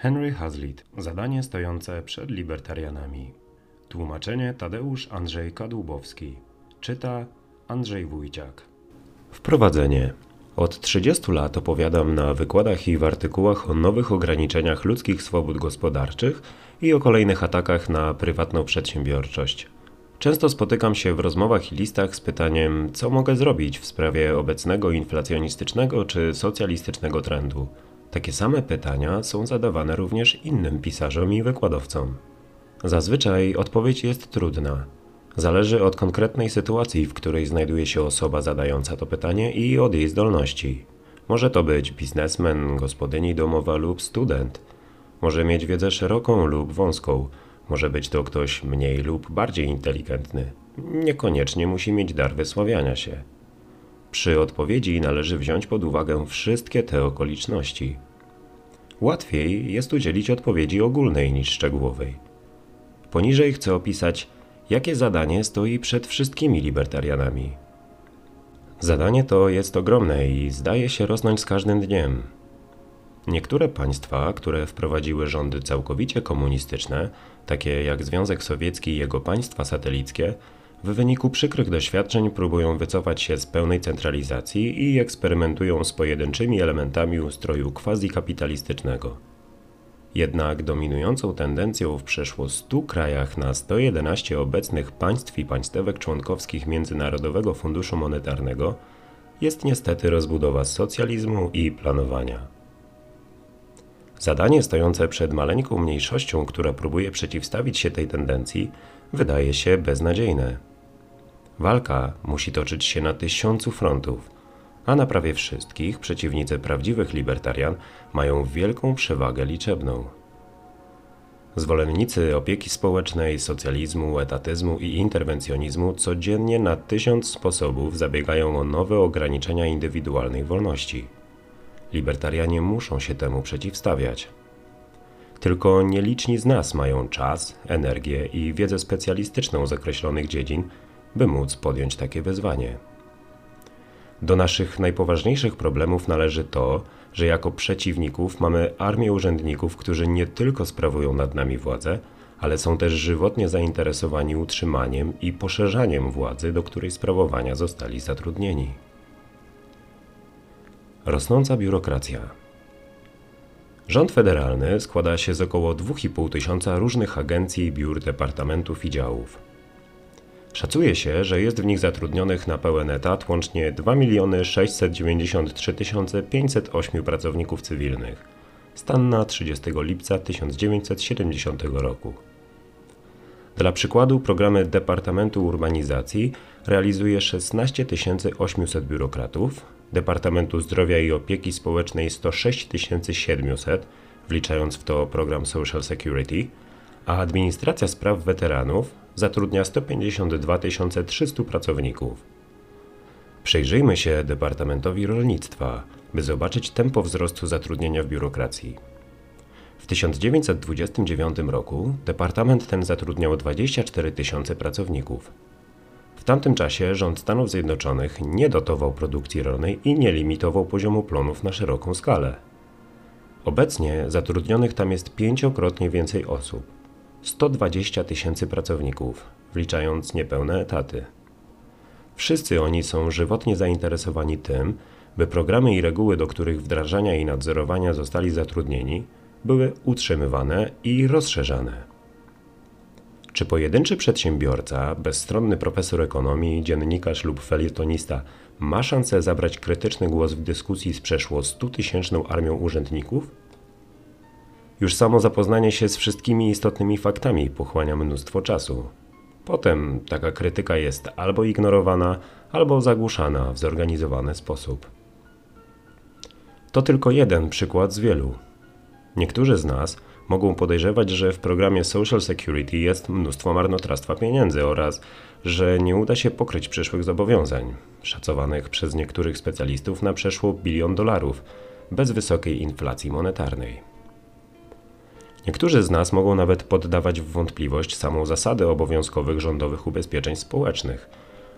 Henry Hazlitt. Zadanie stojące przed libertarianami. Tłumaczenie Tadeusz Andrzej Kadłubowski. Czyta Andrzej Wójciak. Wprowadzenie. Od 30 lat opowiadam na wykładach i w artykułach o nowych ograniczeniach ludzkich swobód gospodarczych i o kolejnych atakach na prywatną przedsiębiorczość. Często spotykam się w rozmowach i listach z pytaniem, co mogę zrobić w sprawie obecnego inflacjonistycznego czy socjalistycznego trendu. Takie same pytania są zadawane również innym pisarzom i wykładowcom. Zazwyczaj odpowiedź jest trudna. Zależy od konkretnej sytuacji, w której znajduje się osoba zadająca to pytanie i od jej zdolności. Może to być biznesmen, gospodyni domowa lub student. Może mieć wiedzę szeroką lub wąską. Może być to ktoś mniej lub bardziej inteligentny. Niekoniecznie musi mieć dar wysławiania się. Przy odpowiedzi należy wziąć pod uwagę wszystkie te okoliczności. Łatwiej jest udzielić odpowiedzi ogólnej niż szczegółowej. Poniżej chcę opisać, jakie zadanie stoi przed wszystkimi libertarianami. Zadanie to jest ogromne i zdaje się rosnąć z każdym dniem. Niektóre państwa, które wprowadziły rządy całkowicie komunistyczne, takie jak Związek Sowiecki i jego państwa satelickie, w wyniku przykrych doświadczeń próbują wycofać się z pełnej centralizacji i eksperymentują z pojedynczymi elementami ustroju quasi-kapitalistycznego. Jednak dominującą tendencją w przeszło 100 krajach na 111 obecnych państw i państwek członkowskich Międzynarodowego Funduszu Monetarnego jest niestety rozbudowa socjalizmu i planowania. Zadanie stojące przed maleńką mniejszością, która próbuje przeciwstawić się tej tendencji, wydaje się beznadziejne. Walka musi toczyć się na tysiącu frontów, a na prawie wszystkich przeciwnicy prawdziwych libertarian mają wielką przewagę liczebną. Zwolennicy opieki społecznej, socjalizmu, etatyzmu i interwencjonizmu codziennie na tysiąc sposobów zabiegają o nowe ograniczenia indywidualnej wolności. Libertarianie muszą się temu przeciwstawiać. Tylko nieliczni z nas mają czas, energię i wiedzę specjalistyczną z określonych dziedzin, by móc podjąć takie wyzwanie. Do naszych najpoważniejszych problemów należy to, że jako przeciwników mamy armię urzędników, którzy nie tylko sprawują nad nami władzę, ale są też żywotnie zainteresowani utrzymaniem i poszerzaniem władzy, do której sprawowania zostali zatrudnieni. Rosnąca biurokracja. Rząd federalny składa się z około 2,5 tysiąca różnych agencji, biur, departamentów i działów. Szacuje się, że jest w nich zatrudnionych na pełen etat łącznie 2 693 508 pracowników cywilnych. Stan na 30 lipca 1970 roku. Dla przykładu programy Departamentu Urbanizacji realizuje 16 800 biurokratów, Departamentu Zdrowia i Opieki Społecznej 106 700, wliczając w to program Social Security, a Administracja Spraw Weteranów zatrudnia 152 300 pracowników. Przyjrzyjmy się Departamentowi Rolnictwa, by zobaczyć tempo wzrostu zatrudnienia w biurokracji. W 1929 roku departament ten zatrudniał 24 tysiące pracowników. W tamtym czasie rząd Stanów Zjednoczonych nie dotował produkcji rolnej i nie limitował poziomu plonów na szeroką skalę. Obecnie zatrudnionych tam jest pięciokrotnie więcej osób 120 tysięcy pracowników, wliczając niepełne etaty. Wszyscy oni są żywotnie zainteresowani tym, by programy i reguły, do których wdrażania i nadzorowania zostali zatrudnieni, były utrzymywane i rozszerzane. Czy pojedynczy przedsiębiorca, bezstronny profesor ekonomii, dziennikarz lub felietonista ma szansę zabrać krytyczny głos w dyskusji z przeszło 100-tysięczną armią urzędników? Już samo zapoznanie się z wszystkimi istotnymi faktami pochłania mnóstwo czasu. Potem taka krytyka jest albo ignorowana, albo zagłuszana w zorganizowany sposób. To tylko jeden przykład z wielu. Niektórzy z nas mogą podejrzewać, że w programie Social Security jest mnóstwo marnotrawstwa pieniędzy oraz że nie uda się pokryć przyszłych zobowiązań, szacowanych przez niektórych specjalistów na przeszło bilion dolarów, bez wysokiej inflacji monetarnej. Niektórzy z nas mogą nawet poddawać w wątpliwość samą zasadę obowiązkowych rządowych ubezpieczeń społecznych,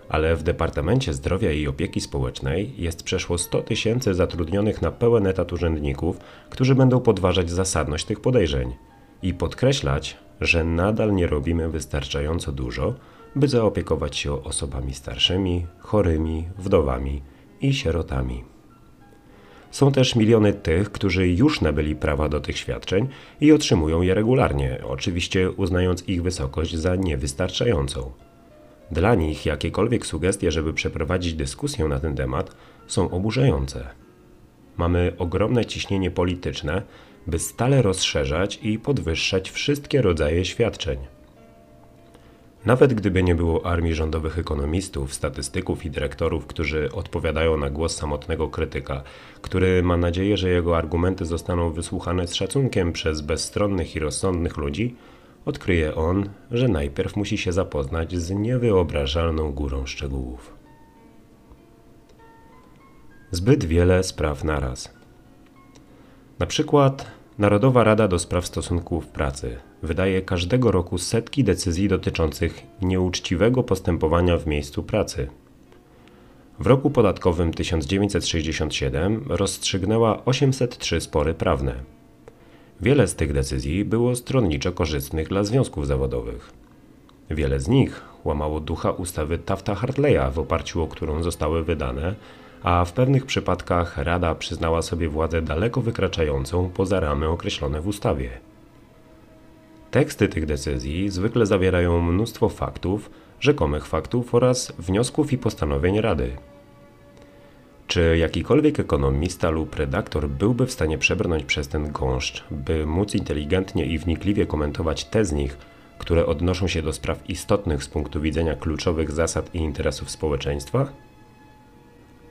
ale w Departamencie Zdrowia i Opieki Społecznej jest przeszło 100 tysięcy zatrudnionych na pełen etat urzędników, którzy będą podważać zasadność tych podejrzeń i podkreślać, że nadal nie robimy wystarczająco dużo, by zaopiekować się osobami starszymi, chorymi, wdowami i sierotami. Są też miliony tych, którzy już nabyli prawa do tych świadczeń i otrzymują je regularnie, oczywiście uznając ich wysokość za niewystarczającą. Dla nich jakiekolwiek sugestie, żeby przeprowadzić dyskusję na ten temat, są oburzające. Mamy ogromne ciśnienie polityczne, by stale rozszerzać i podwyższać wszystkie rodzaje świadczeń. Nawet gdyby nie było armii rządowych ekonomistów, statystyków i dyrektorów, którzy odpowiadają na głos samotnego krytyka, który ma nadzieję, że jego argumenty zostaną wysłuchane z szacunkiem przez bezstronnych i rozsądnych ludzi, odkryje on, że najpierw musi się zapoznać z niewyobrażalną górą szczegółów. Zbyt wiele spraw naraz. Na przykład Narodowa Rada do Spraw Stosunków Pracy wydaje każdego roku setki decyzji dotyczących nieuczciwego postępowania w miejscu pracy. W roku podatkowym 1967 rozstrzygnęła 803 spory prawne. Wiele z tych decyzji było stronniczo korzystnych dla związków zawodowych. Wiele z nich łamało ducha ustawy Tafta-Hartleya, w oparciu o którą zostały wydane a w pewnych przypadkach Rada przyznała sobie władzę daleko wykraczającą poza ramy określone w ustawie. Teksty tych decyzji zwykle zawierają mnóstwo faktów, rzekomych faktów oraz wniosków i postanowień Rady. Czy jakikolwiek ekonomista lub redaktor byłby w stanie przebrnąć przez ten gąszcz, by móc inteligentnie i wnikliwie komentować te z nich, które odnoszą się do spraw istotnych z punktu widzenia kluczowych zasad i interesów społeczeństwa?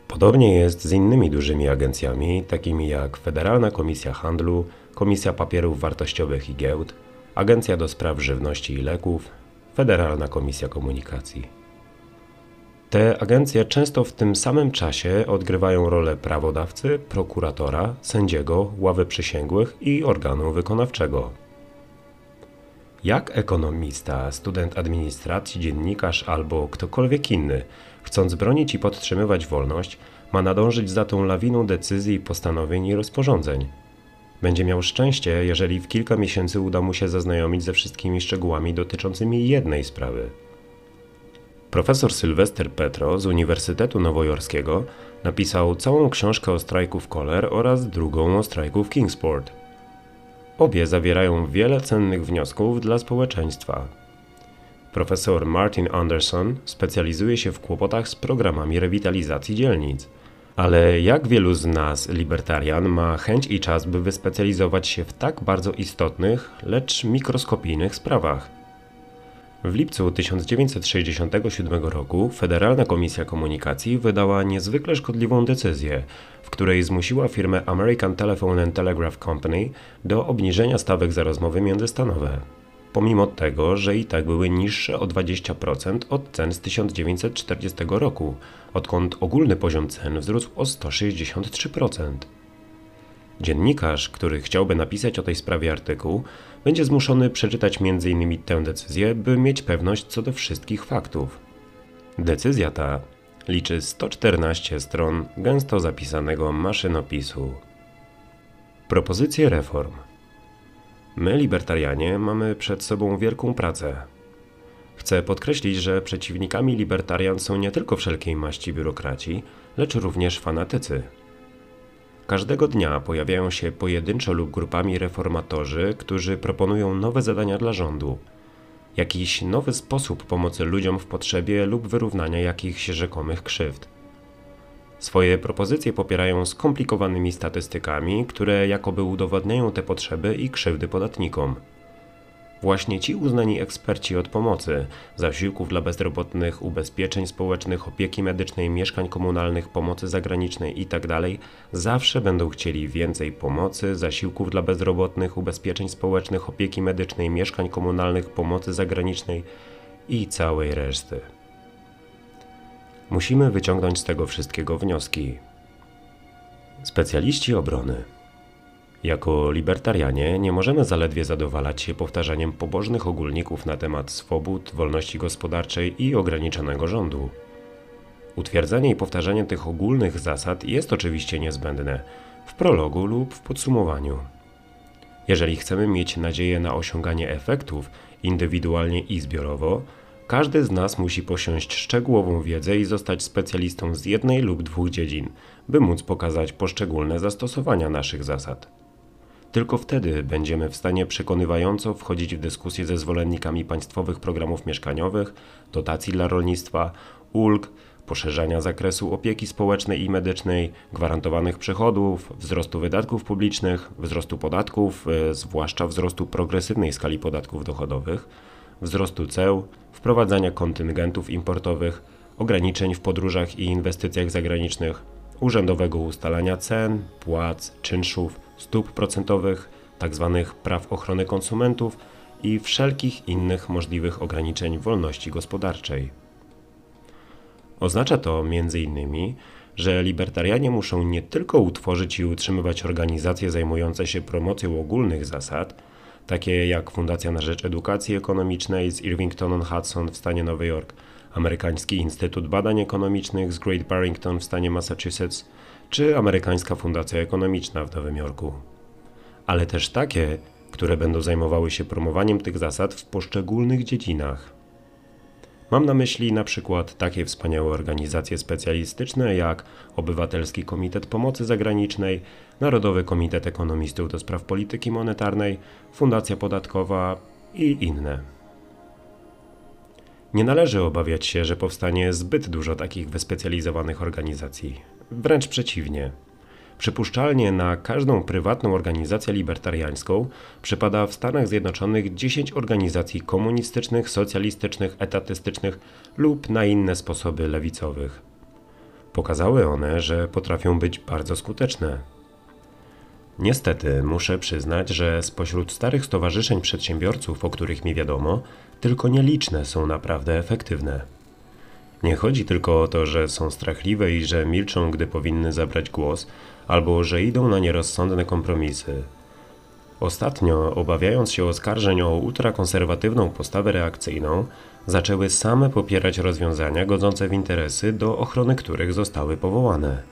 Podobnie jest z innymi dużymi agencjami, takimi jak Federalna Komisja Handlu, Komisja Papierów Wartościowych i Giełd, Agencja do Spraw Żywności i Leków, Federalna Komisja Komunikacji. Te agencje często w tym samym czasie odgrywają rolę prawodawcy, prokuratora, sędziego, ławy przysięgłych i organu wykonawczego. Jak ekonomista, student administracji, dziennikarz albo ktokolwiek inny, chcąc bronić i podtrzymywać wolność, ma nadążyć za tą lawiną decyzji, postanowień i rozporządzeń. Będzie miał szczęście, jeżeli w kilka miesięcy uda mu się zaznajomić ze wszystkimi szczegółami dotyczącymi jednej sprawy. Profesor Sylwester Petro z Uniwersytetu Nowojorskiego napisał całą książkę o strajku w Koller oraz drugą o strajku w Kingsport – Obie zawierają wiele cennych wniosków dla społeczeństwa. Profesor Martin Anderson specjalizuje się w kłopotach z programami rewitalizacji dzielnic. Ale jak wielu z nas, libertarian, ma chęć i czas, by wyspecjalizować się w tak bardzo istotnych, lecz mikroskopijnych sprawach? W lipcu 1967 roku Federalna Komisja Komunikacji wydała niezwykle szkodliwą decyzję, w której zmusiła firmę American Telephone and Telegraph Company do obniżenia stawek za rozmowy międzystanowe. Pomimo tego, że i tak były niższe o 20% od cen z 1940 roku, odkąd ogólny poziom cen wzrósł o 163%. Dziennikarz, który chciałby napisać o tej sprawie artykuł, będzie zmuszony przeczytać m.in. tę decyzję, by mieć pewność co do wszystkich faktów. Decyzja ta liczy 114 stron gęsto zapisanego maszynopisu. Propozycje reform. My, libertarianie, mamy przed sobą wielką pracę. Chcę podkreślić, że przeciwnikami libertarian są nie tylko wszelkiej maści biurokraci, lecz również fanatycy. Każdego dnia pojawiają się pojedynczo lub grupami reformatorzy, którzy proponują nowe zadania dla rządu, jakiś nowy sposób pomocy ludziom w potrzebie lub wyrównania jakichś rzekomych krzywd. Swoje propozycje popierają skomplikowanymi statystykami, które jakoby udowadniają te potrzeby i krzywdy podatnikom. Właśnie ci uznani eksperci od pomocy, zasiłków dla bezrobotnych, ubezpieczeń społecznych, opieki medycznej, mieszkań komunalnych, pomocy zagranicznej itd. zawsze będą chcieli więcej pomocy, zasiłków dla bezrobotnych, ubezpieczeń społecznych, opieki medycznej, mieszkań komunalnych, pomocy zagranicznej i całej reszty. Musimy wyciągnąć z tego wszystkiego wnioski. Specjaliści obrony jako libertarianie nie możemy zaledwie zadowalać się powtarzaniem pobożnych ogólników na temat swobód, wolności gospodarczej i ograniczonego rządu. Utwierdzanie i powtarzanie tych ogólnych zasad jest oczywiście niezbędne w prologu lub w podsumowaniu. Jeżeli chcemy mieć nadzieję na osiąganie efektów indywidualnie i zbiorowo, każdy z nas musi posiąść szczegółową wiedzę i zostać specjalistą z jednej lub dwóch dziedzin, by móc pokazać poszczególne zastosowania naszych zasad. Tylko wtedy będziemy w stanie przekonywająco wchodzić w dyskusję ze zwolennikami państwowych programów mieszkaniowych, dotacji dla rolnictwa, ulg, poszerzania zakresu opieki społecznej i medycznej, gwarantowanych przychodów, wzrostu wydatków publicznych, wzrostu podatków, e, zwłaszcza wzrostu progresywnej skali podatków dochodowych, wzrostu ceł, wprowadzania kontyngentów importowych, ograniczeń w podróżach i inwestycjach zagranicznych, urzędowego ustalania cen, płac, czynszów, stóp procentowych, tzw. Tak praw ochrony konsumentów i wszelkich innych możliwych ograniczeń wolności gospodarczej. Oznacza to m.in., że libertarianie muszą nie tylko utworzyć i utrzymywać organizacje zajmujące się promocją ogólnych zasad, takie jak Fundacja na Rzecz Edukacji Ekonomicznej z Irvington-on-Hudson w stanie Nowy Jork, Amerykański Instytut Badań Ekonomicznych z Great Barrington w stanie Massachusetts, czy Amerykańska Fundacja Ekonomiczna w Nowym Jorku. Ale też takie, które będą zajmowały się promowaniem tych zasad w poszczególnych dziedzinach. Mam na myśli na przykład takie wspaniałe organizacje specjalistyczne jak Obywatelski Komitet Pomocy Zagranicznej, Narodowy Komitet Ekonomistów do Spraw Polityki Monetarnej, Fundacja Podatkowa i inne. Nie należy obawiać się, że powstanie zbyt dużo takich wyspecjalizowanych organizacji. Wręcz przeciwnie. Przypuszczalnie na każdą prywatną organizację libertariańską przypada w Stanach Zjednoczonych 10 organizacji komunistycznych, socjalistycznych, etatystycznych lub na inne sposoby lewicowych. Pokazały one, że potrafią być bardzo skuteczne. Niestety muszę przyznać, że spośród starych stowarzyszeń przedsiębiorców, o których mi wiadomo, tylko nieliczne są naprawdę efektywne. Nie chodzi tylko o to, że są strachliwe i że milczą, gdy powinny zabrać głos, albo że idą na nierozsądne kompromisy. Ostatnio, obawiając się oskarżeń o ultrakonserwatywną postawę reakcyjną, zaczęły same popierać rozwiązania godzące w interesy, do ochrony których zostały powołane.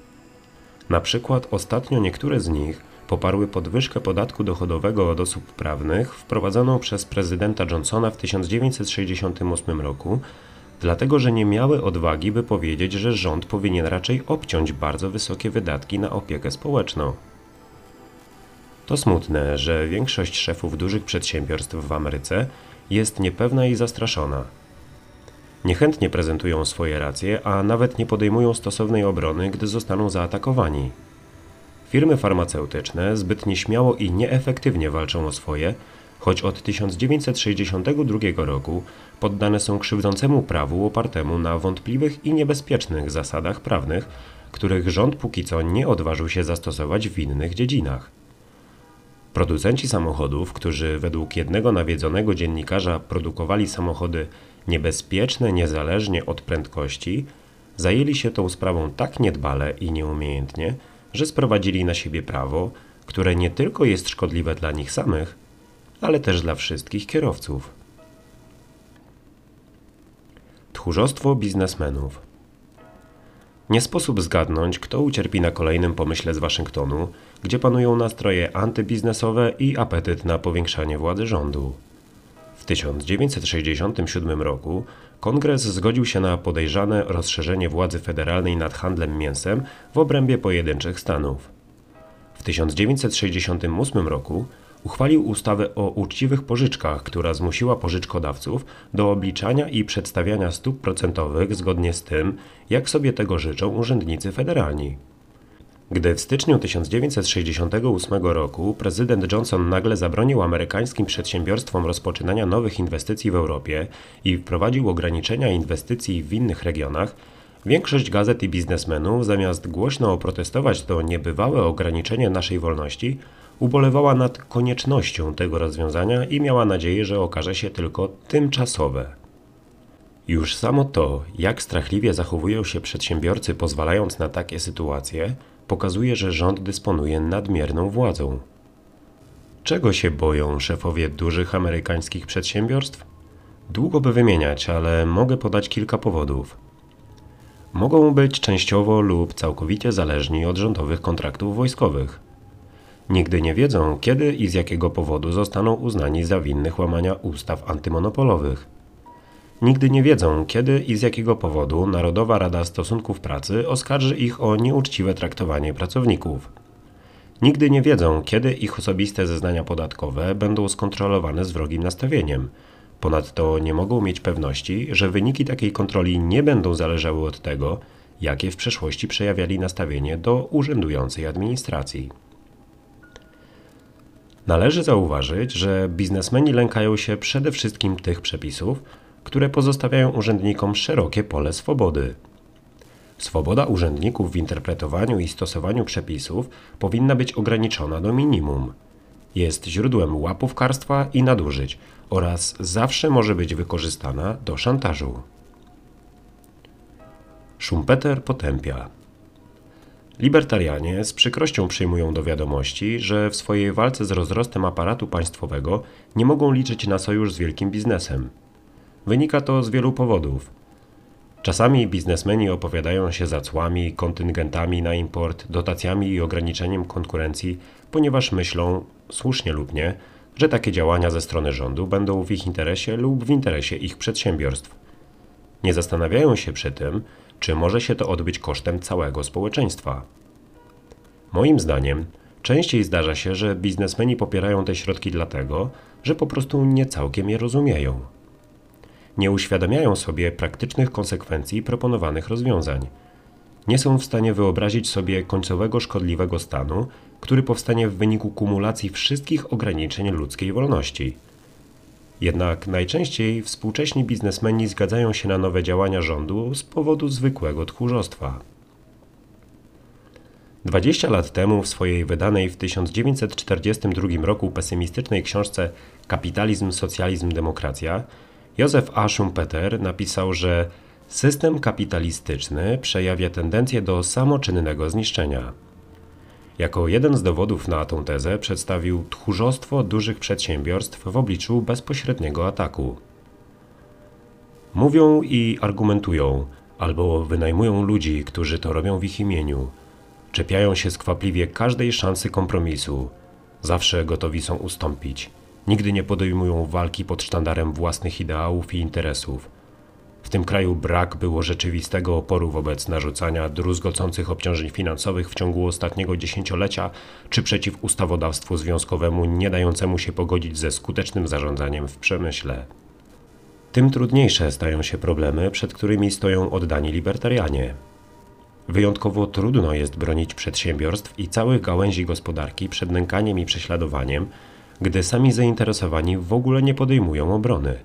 Na przykład ostatnio niektóre z nich poparły podwyżkę podatku dochodowego od osób prawnych wprowadzoną przez prezydenta Johnsona w 1968 roku, dlatego że nie miały odwagi, by powiedzieć, że rząd powinien raczej obciąć bardzo wysokie wydatki na opiekę społeczną. To smutne, że większość szefów dużych przedsiębiorstw w Ameryce jest niepewna i zastraszona. Niechętnie prezentują swoje racje, a nawet nie podejmują stosownej obrony, gdy zostaną zaatakowani. Firmy farmaceutyczne zbyt nieśmiało i nieefektywnie walczą o swoje, choć od 1962 roku poddane są krzywdzącemu prawu opartemu na wątpliwych i niebezpiecznych zasadach prawnych, których rząd póki co nie odważył się zastosować w innych dziedzinach. Producenci samochodów, którzy według jednego nawiedzonego dziennikarza produkowali samochody niebezpieczne niezależnie od prędkości, zajęli się tą sprawą tak niedbale i nieumiejętnie, że sprowadzili na siebie prawo, które nie tylko jest szkodliwe dla nich samych, ale też dla wszystkich kierowców. Tchórzostwo biznesmenów. Nie sposób zgadnąć, kto ucierpi na kolejnym pomyśle z Waszyngtonu, gdzie panują nastroje antybiznesowe i apetyt na powiększanie władzy rządu. W 1967 roku Kongres zgodził się na podejrzane rozszerzenie władzy federalnej nad handlem mięsem w obrębie pojedynczych stanów. W 1968 roku uchwalił ustawę o uczciwych pożyczkach, która zmusiła pożyczkodawców do obliczania i przedstawiania stóp procentowych zgodnie z tym, jak sobie tego życzą urzędnicy federalni. Gdy w styczniu 1968 roku prezydent Johnson nagle zabronił amerykańskim przedsiębiorstwom rozpoczynania nowych inwestycji w Europie i wprowadził ograniczenia inwestycji w innych regionach, większość gazet i biznesmenów zamiast głośno oprotestować to niebywałe ograniczenie naszej wolności, ubolewała nad koniecznością tego rozwiązania i miała nadzieję, że okaże się tylko tymczasowe. Już samo to, jak strachliwie zachowują się przedsiębiorcy pozwalając na takie sytuacje, pokazuje, że rząd dysponuje nadmierną władzą. Czego się boją szefowie dużych amerykańskich przedsiębiorstw? Długo by wymieniać, ale mogę podać kilka powodów. mogą być częściowo lub całkowicie zależni od rządowych kontraktów wojskowych. Nigdy nie wiedzą, kiedy i z jakiego powodu zostaną uznani za winnych łamania ustaw antymonopolowych. Nigdy nie wiedzą, kiedy i z jakiego powodu Narodowa Rada Stosunków Pracy oskarży ich o nieuczciwe traktowanie pracowników. Nigdy nie wiedzą, kiedy ich osobiste zeznania podatkowe będą skontrolowane z wrogim nastawieniem. Ponadto nie mogą mieć pewności, że wyniki takiej kontroli nie będą zależały od tego, jakie w przeszłości przejawiali nastawienie do urzędującej administracji. Należy zauważyć, że biznesmeni lękają się przede wszystkim tych przepisów, które pozostawiają urzędnikom szerokie pole swobody. Swoboda urzędników w interpretowaniu i stosowaniu przepisów powinna być ograniczona do minimum. Jest źródłem łapówkarstwa i nadużyć oraz zawsze może być wykorzystana do szantażu. Schumpeter potępia. Libertarianie z przykrością przyjmują do wiadomości, że w swojej walce z rozrostem aparatu państwowego nie mogą liczyć na sojusz z wielkim biznesem. Wynika to z wielu powodów. Czasami biznesmeni opowiadają się za cłami, kontyngentami na import, dotacjami i ograniczeniem konkurencji, ponieważ myślą, słusznie lub nie, że takie działania ze strony rządu będą w ich interesie lub w interesie ich przedsiębiorstw. Nie zastanawiają się przy tym, czy może się to odbyć kosztem całego społeczeństwa. Moim zdaniem, częściej zdarza się, że biznesmeni popierają te środki dlatego, że po prostu nie całkiem je rozumieją nie uświadamiają sobie praktycznych konsekwencji proponowanych rozwiązań. Nie są w stanie wyobrazić sobie końcowego szkodliwego stanu, który powstanie w wyniku kumulacji wszystkich ograniczeń ludzkiej wolności. Jednak najczęściej współcześni biznesmeni zgadzają się na nowe działania rządu z powodu zwykłego tchórzostwa. 20 lat temu w swojej wydanej w 1942 roku pesymistycznej książce Kapitalizm, Socjalizm, Demokracja Józef A. Schumpeter napisał, że system kapitalistyczny przejawia tendencję do samoczynnego zniszczenia. Jako jeden z dowodów na tę tezę przedstawił tchórzostwo dużych przedsiębiorstw w obliczu bezpośredniego ataku. Mówią i argumentują, albo wynajmują ludzi, którzy to robią w ich imieniu. Czepiają się skwapliwie każdej szansy kompromisu. Zawsze gotowi są ustąpić. Nigdy nie podejmują walki pod sztandarem własnych ideałów i interesów. W tym kraju brak było rzeczywistego oporu wobec narzucania druzgocących obciążeń finansowych w ciągu ostatniego dziesięciolecia, czy przeciw ustawodawstwu związkowemu nie dającemu się pogodzić ze skutecznym zarządzaniem w przemyśle. Tym trudniejsze stają się problemy, przed którymi stoją oddani libertarianie. Wyjątkowo trudno jest bronić przedsiębiorstw i całych gałęzi gospodarki przed nękaniem i prześladowaniem, gdy sami zainteresowani w ogóle nie podejmują obrony.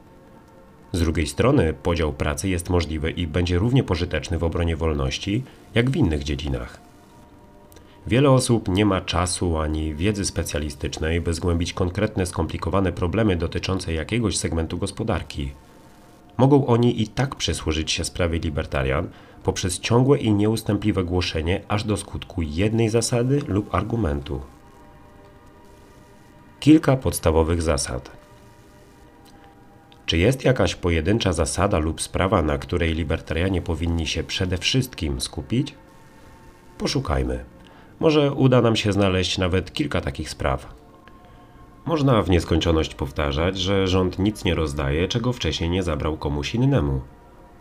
Z drugiej strony podział pracy jest możliwy i będzie równie pożyteczny w obronie wolności, jak w innych dziedzinach. Wiele osób nie ma czasu ani wiedzy specjalistycznej, by zgłębić konkretne, skomplikowane problemy dotyczące jakiegoś segmentu gospodarki. Mogą oni i tak przysłużyć się sprawie libertarian poprzez ciągłe i nieustępliwe głoszenie aż do skutku jednej zasady lub argumentu. Kilka podstawowych zasad. Czy jest jakaś pojedyncza zasada lub sprawa, na której libertarianie powinni się przede wszystkim skupić? Poszukajmy. Może uda nam się znaleźć nawet kilka takich spraw. Można w nieskończoność powtarzać, że rząd nic nie rozdaje, czego wcześniej nie zabrał komuś innemu.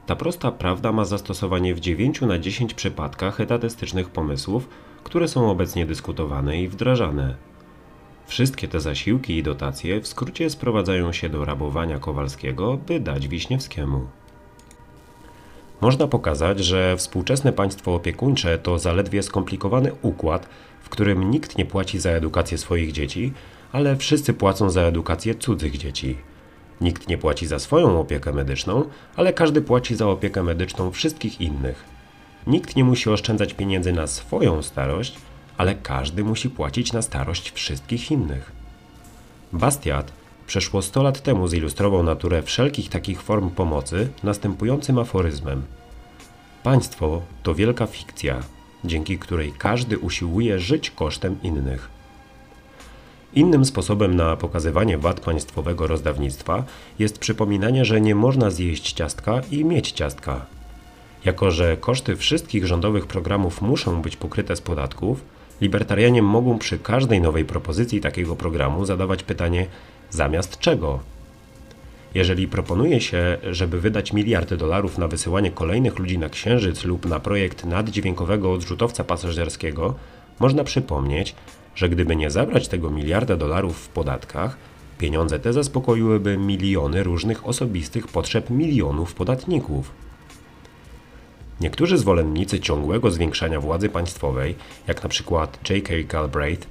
Ta prosta prawda ma zastosowanie w 9 na 10 przypadkach etatystycznych pomysłów, które są obecnie dyskutowane i wdrażane. Wszystkie te zasiłki i dotacje w skrócie sprowadzają się do rabowania Kowalskiego, by dać Wiśniewskiemu. Można pokazać, że współczesne państwo opiekuńcze to zaledwie skomplikowany układ, w którym nikt nie płaci za edukację swoich dzieci, ale wszyscy płacą za edukację cudzych dzieci. Nikt nie płaci za swoją opiekę medyczną, ale każdy płaci za opiekę medyczną wszystkich innych. Nikt nie musi oszczędzać pieniędzy na swoją starość, ale każdy musi płacić na starość wszystkich innych. Bastiat przeszło 100 lat temu zilustrował naturę wszelkich takich form pomocy następującym aforyzmem. Państwo to wielka fikcja, dzięki której każdy usiłuje żyć kosztem innych. Innym sposobem na pokazywanie wad państwowego rozdawnictwa jest przypominanie, że nie można zjeść ciastka i mieć ciastka. Jako, że koszty wszystkich rządowych programów muszą być pokryte z podatków, libertarianie mogą przy każdej nowej propozycji takiego programu zadawać pytanie: zamiast czego? Jeżeli proponuje się, żeby wydać miliardy dolarów na wysyłanie kolejnych ludzi na Księżyc lub na projekt naddźwiękowego odrzutowca pasażerskiego, można przypomnieć, że gdyby nie zabrać tego miliarda dolarów w podatkach, pieniądze te zaspokoiłyby miliony różnych osobistych potrzeb milionów podatników. Niektórzy zwolennicy ciągłego zwiększania władzy państwowej, jak na przykład J.K. Galbraith,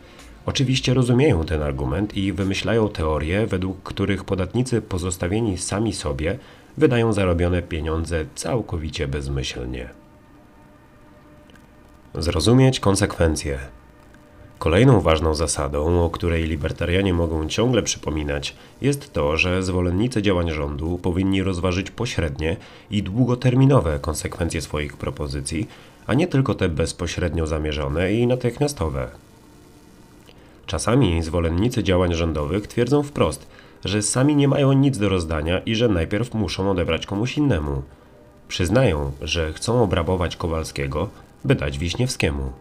oczywiście rozumieją ten argument i wymyślają teorie, według których podatnicy pozostawieni sami sobie wydają zarobione pieniądze całkowicie bezmyślnie. Zrozumieć konsekwencje. Kolejną ważną zasadą, o której libertarianie mogą ciągle przypominać, jest to, że zwolennicy działań rządu powinni rozważyć pośrednie i długoterminowe konsekwencje swoich propozycji, a nie tylko te bezpośrednio zamierzone i natychmiastowe. Czasami zwolennicy działań rządowych twierdzą wprost, że sami nie mają nic do rozdania i że najpierw muszą odebrać komuś innemu. Przyznają, że chcą obrabować Kowalskiego, by dać Wiśniewskiemu.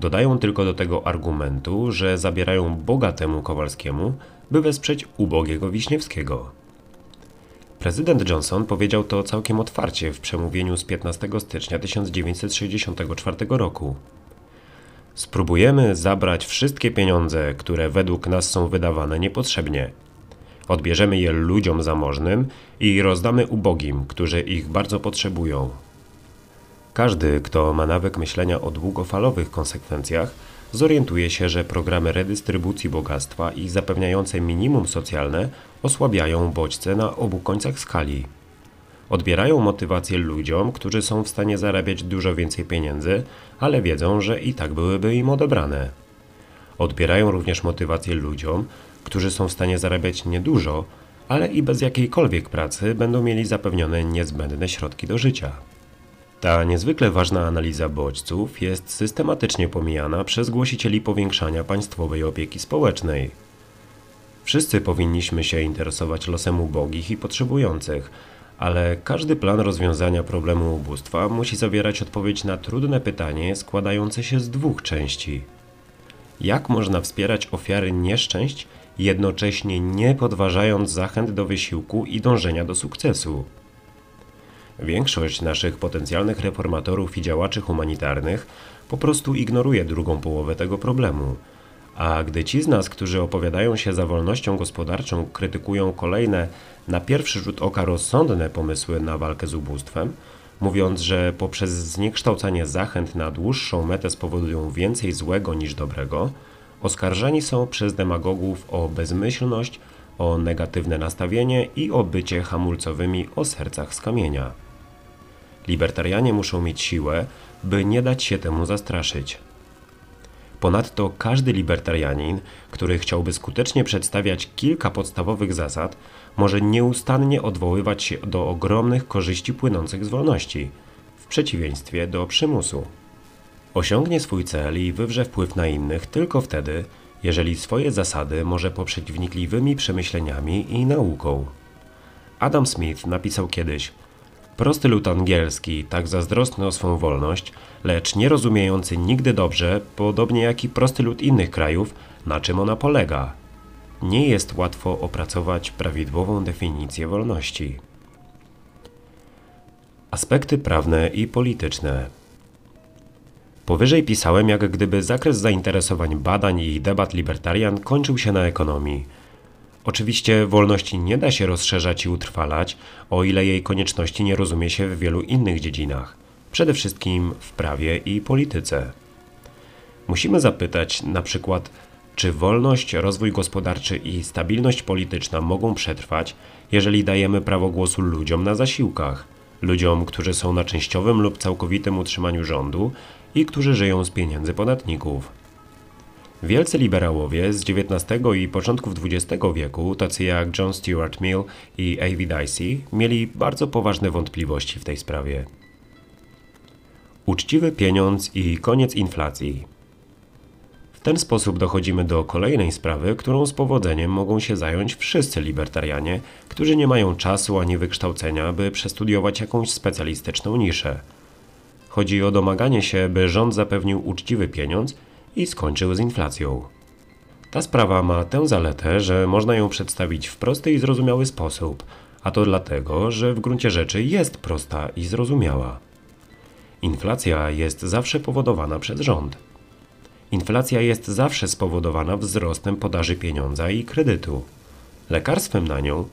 Dodają tylko do tego argumentu, że zabierają bogatemu Kowalskiemu, by wesprzeć ubogiego Wiśniewskiego. Prezydent Johnson powiedział to całkiem otwarcie w przemówieniu z 15 stycznia 1964 roku. Spróbujemy zabrać wszystkie pieniądze, które według nas są wydawane niepotrzebnie. Odbierzemy je ludziom zamożnym i rozdamy ubogim, którzy ich bardzo potrzebują. Każdy, kto ma nawyk myślenia o długofalowych konsekwencjach, zorientuje się, że programy redystrybucji bogactwa i zapewniające minimum socjalne osłabiają bodźce na obu końcach skali. Odbierają motywację ludziom, którzy są w stanie zarabiać dużo więcej pieniędzy, ale wiedzą, że i tak byłyby im odebrane. Odbierają również motywację ludziom, którzy są w stanie zarabiać niedużo, ale i bez jakiejkolwiek pracy będą mieli zapewnione niezbędne środki do życia. Ta niezwykle ważna analiza bodźców jest systematycznie pomijana przez głosicieli powiększania państwowej opieki społecznej. Wszyscy powinniśmy się interesować losem ubogich i potrzebujących, ale każdy plan rozwiązania problemu ubóstwa musi zawierać odpowiedź na trudne pytanie składające się z dwóch części. Jak można wspierać ofiary nieszczęść, jednocześnie nie podważając zachęt do wysiłku i dążenia do sukcesu? Większość naszych potencjalnych reformatorów i działaczy humanitarnych po prostu ignoruje drugą połowę tego problemu. A gdy ci z nas, którzy opowiadają się za wolnością gospodarczą, krytykują kolejne, na pierwszy rzut oka rozsądne pomysły na walkę z ubóstwem, mówiąc, że poprzez zniekształcanie zachęt na dłuższą metę spowodują więcej złego niż dobrego, oskarżani są przez demagogów o bezmyślność, o negatywne nastawienie i o bycie hamulcowymi o sercach z kamienia. Libertarianie muszą mieć siłę, by nie dać się temu zastraszyć. Ponadto każdy libertarianin, który chciałby skutecznie przedstawiać kilka podstawowych zasad, może nieustannie odwoływać się do ogromnych korzyści płynących z wolności, w przeciwieństwie do przymusu. Osiągnie swój cel i wywrze wpływ na innych tylko wtedy, jeżeli swoje zasady może poprzeć wnikliwymi przemyśleniami i nauką. Adam Smith napisał kiedyś – Prosty lud angielski, tak zazdrosny o swą wolność, lecz nie rozumiejący nigdy dobrze, podobnie jak i prosty lud innych krajów, na czym ona polega. Nie jest łatwo opracować prawidłową definicję wolności. Aspekty prawne i polityczne. Powyżej pisałem, jak gdyby zakres zainteresowań badań i debat libertarian kończył się na ekonomii – Oczywiście wolności nie da się rozszerzać i utrwalać, o ile jej konieczności nie rozumie się w wielu innych dziedzinach, przede wszystkim w prawie i polityce. Musimy zapytać na przykład, czy wolność, rozwój gospodarczy i stabilność polityczna mogą przetrwać, jeżeli dajemy prawo głosu ludziom na zasiłkach, ludziom, którzy są na częściowym lub całkowitym utrzymaniu rządu i którzy żyją z pieniędzy podatników. Wielcy liberałowie z XIX i początków XX wieku, tacy jak John Stuart Mill i A.V. Dicey, mieli bardzo poważne wątpliwości w tej sprawie. Uczciwy pieniądz i koniec inflacji. W ten sposób dochodzimy do kolejnej sprawy, którą z powodzeniem mogą się zająć wszyscy libertarianie, którzy nie mają czasu ani wykształcenia, by przestudiować jakąś specjalistyczną niszę. Chodzi o domaganie się, by rząd zapewnił uczciwy pieniądz i skończył z inflacją. Ta sprawa ma tę zaletę, że można ją przedstawić w prosty i zrozumiały sposób, a to dlatego, że w gruncie rzeczy jest prosta i zrozumiała. Inflacja jest zawsze powodowana przez rząd. Inflacja jest zawsze spowodowana wzrostem podaży pieniądza i kredytu. Lekarstwem na nią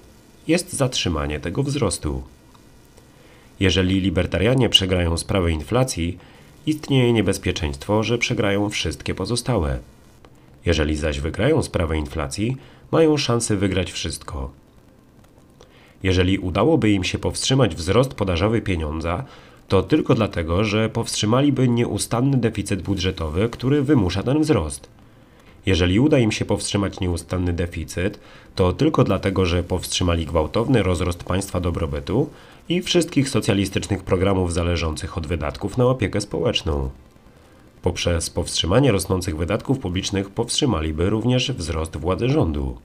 jest zatrzymanie tego wzrostu. Jeżeli libertarianie przegrają sprawę inflacji, istnieje niebezpieczeństwo, że przegrają wszystkie pozostałe. Jeżeli zaś wygrają sprawę inflacji, mają szansę wygrać wszystko. Jeżeli udałoby im się powstrzymać wzrost podażowy pieniądza, to tylko dlatego, że powstrzymaliby nieustanny deficyt budżetowy, który wymusza ten wzrost. Jeżeli uda im się powstrzymać nieustanny deficyt, to tylko dlatego, że powstrzymali gwałtowny rozrost państwa dobrobytu i wszystkich socjalistycznych programów zależących od wydatków na opiekę społeczną. Poprzez powstrzymanie rosnących wydatków publicznych powstrzymaliby również wzrost władzy rządu.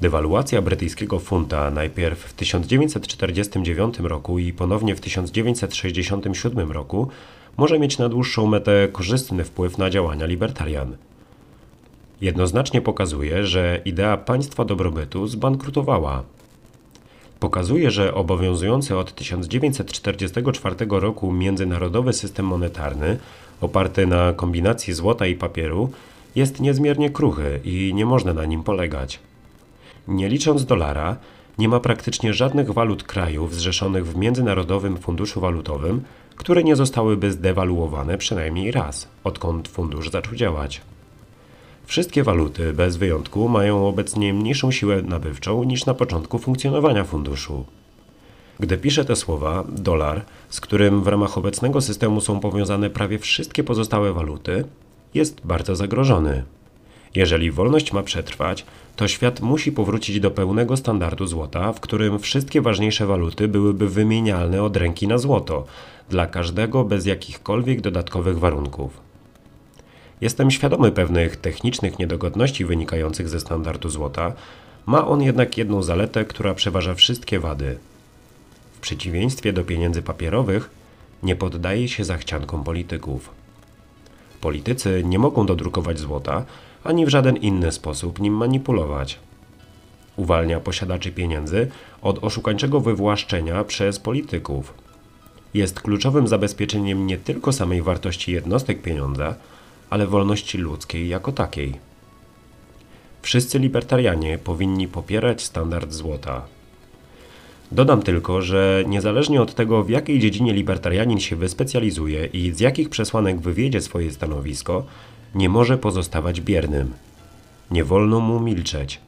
Dewaluacja brytyjskiego funta najpierw w 1949 roku i ponownie w 1967 roku może mieć na dłuższą metę korzystny wpływ na działania libertarian. Jednoznacznie pokazuje, że idea państwa dobrobytu zbankrutowała. Pokazuje, że obowiązujący od 1944 roku międzynarodowy system monetarny, oparty na kombinacji złota i papieru, jest niezmiernie kruchy i nie można na nim polegać. Nie licząc dolara, nie ma praktycznie żadnych walut krajów zrzeszonych w Międzynarodowym Funduszu Walutowym, które nie zostałyby zdewaluowane przynajmniej raz, odkąd fundusz zaczął działać. Wszystkie waluty, bez wyjątku, mają obecnie mniejszą siłę nabywczą niż na początku funkcjonowania funduszu. Gdy piszę te słowa, dolar, z którym w ramach obecnego systemu są powiązane prawie wszystkie pozostałe waluty, jest bardzo zagrożony. Jeżeli wolność ma przetrwać, to świat musi powrócić do pełnego standardu złota, w którym wszystkie ważniejsze waluty byłyby wymienialne od ręki na złoto, dla każdego bez jakichkolwiek dodatkowych warunków. Jestem świadomy pewnych technicznych niedogodności wynikających ze standardu złota, ma on jednak jedną zaletę, która przeważa wszystkie wady. W przeciwieństwie do pieniędzy papierowych, nie poddaje się zachciankom polityków. Politycy nie mogą dodrukować złota, ani w żaden inny sposób nim manipulować. Uwalnia posiadaczy pieniędzy od oszukańczego wywłaszczenia przez polityków. Jest kluczowym zabezpieczeniem nie tylko samej wartości jednostek pieniądza, ale wolności ludzkiej jako takiej. Wszyscy libertarianie powinni popierać standard złota. Dodam tylko, że niezależnie od tego, w jakiej dziedzinie libertarianin się wyspecjalizuje i z jakich przesłanek wywiedzie swoje stanowisko, nie może pozostawać biernym. Nie wolno mu milczeć.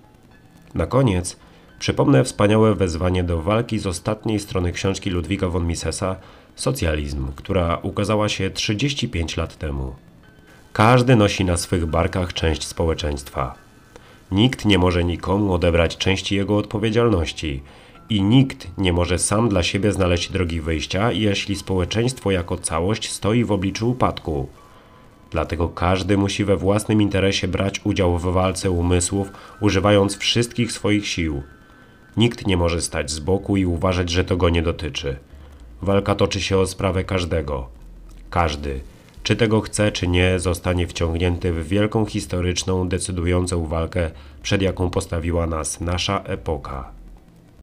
Na koniec przypomnę wspaniałe wezwanie do walki z ostatniej strony książki Ludwika von Misesa Socjalizm, która ukazała się 35 lat temu. Każdy nosi na swych barkach część społeczeństwa. Nikt nie może nikomu odebrać części jego odpowiedzialności i nikt nie może sam dla siebie znaleźć drogi wyjścia, jeśli społeczeństwo jako całość stoi w obliczu upadku. Dlatego każdy musi we własnym interesie brać udział w walce umysłów, używając wszystkich swoich sił. Nikt nie może stać z boku i uważać, że to go nie dotyczy. Walka toczy się o sprawę każdego. Każdy, czy tego chce, czy nie, zostanie wciągnięty w wielką historyczną, decydującą walkę, przed jaką postawiła nas nasza epoka.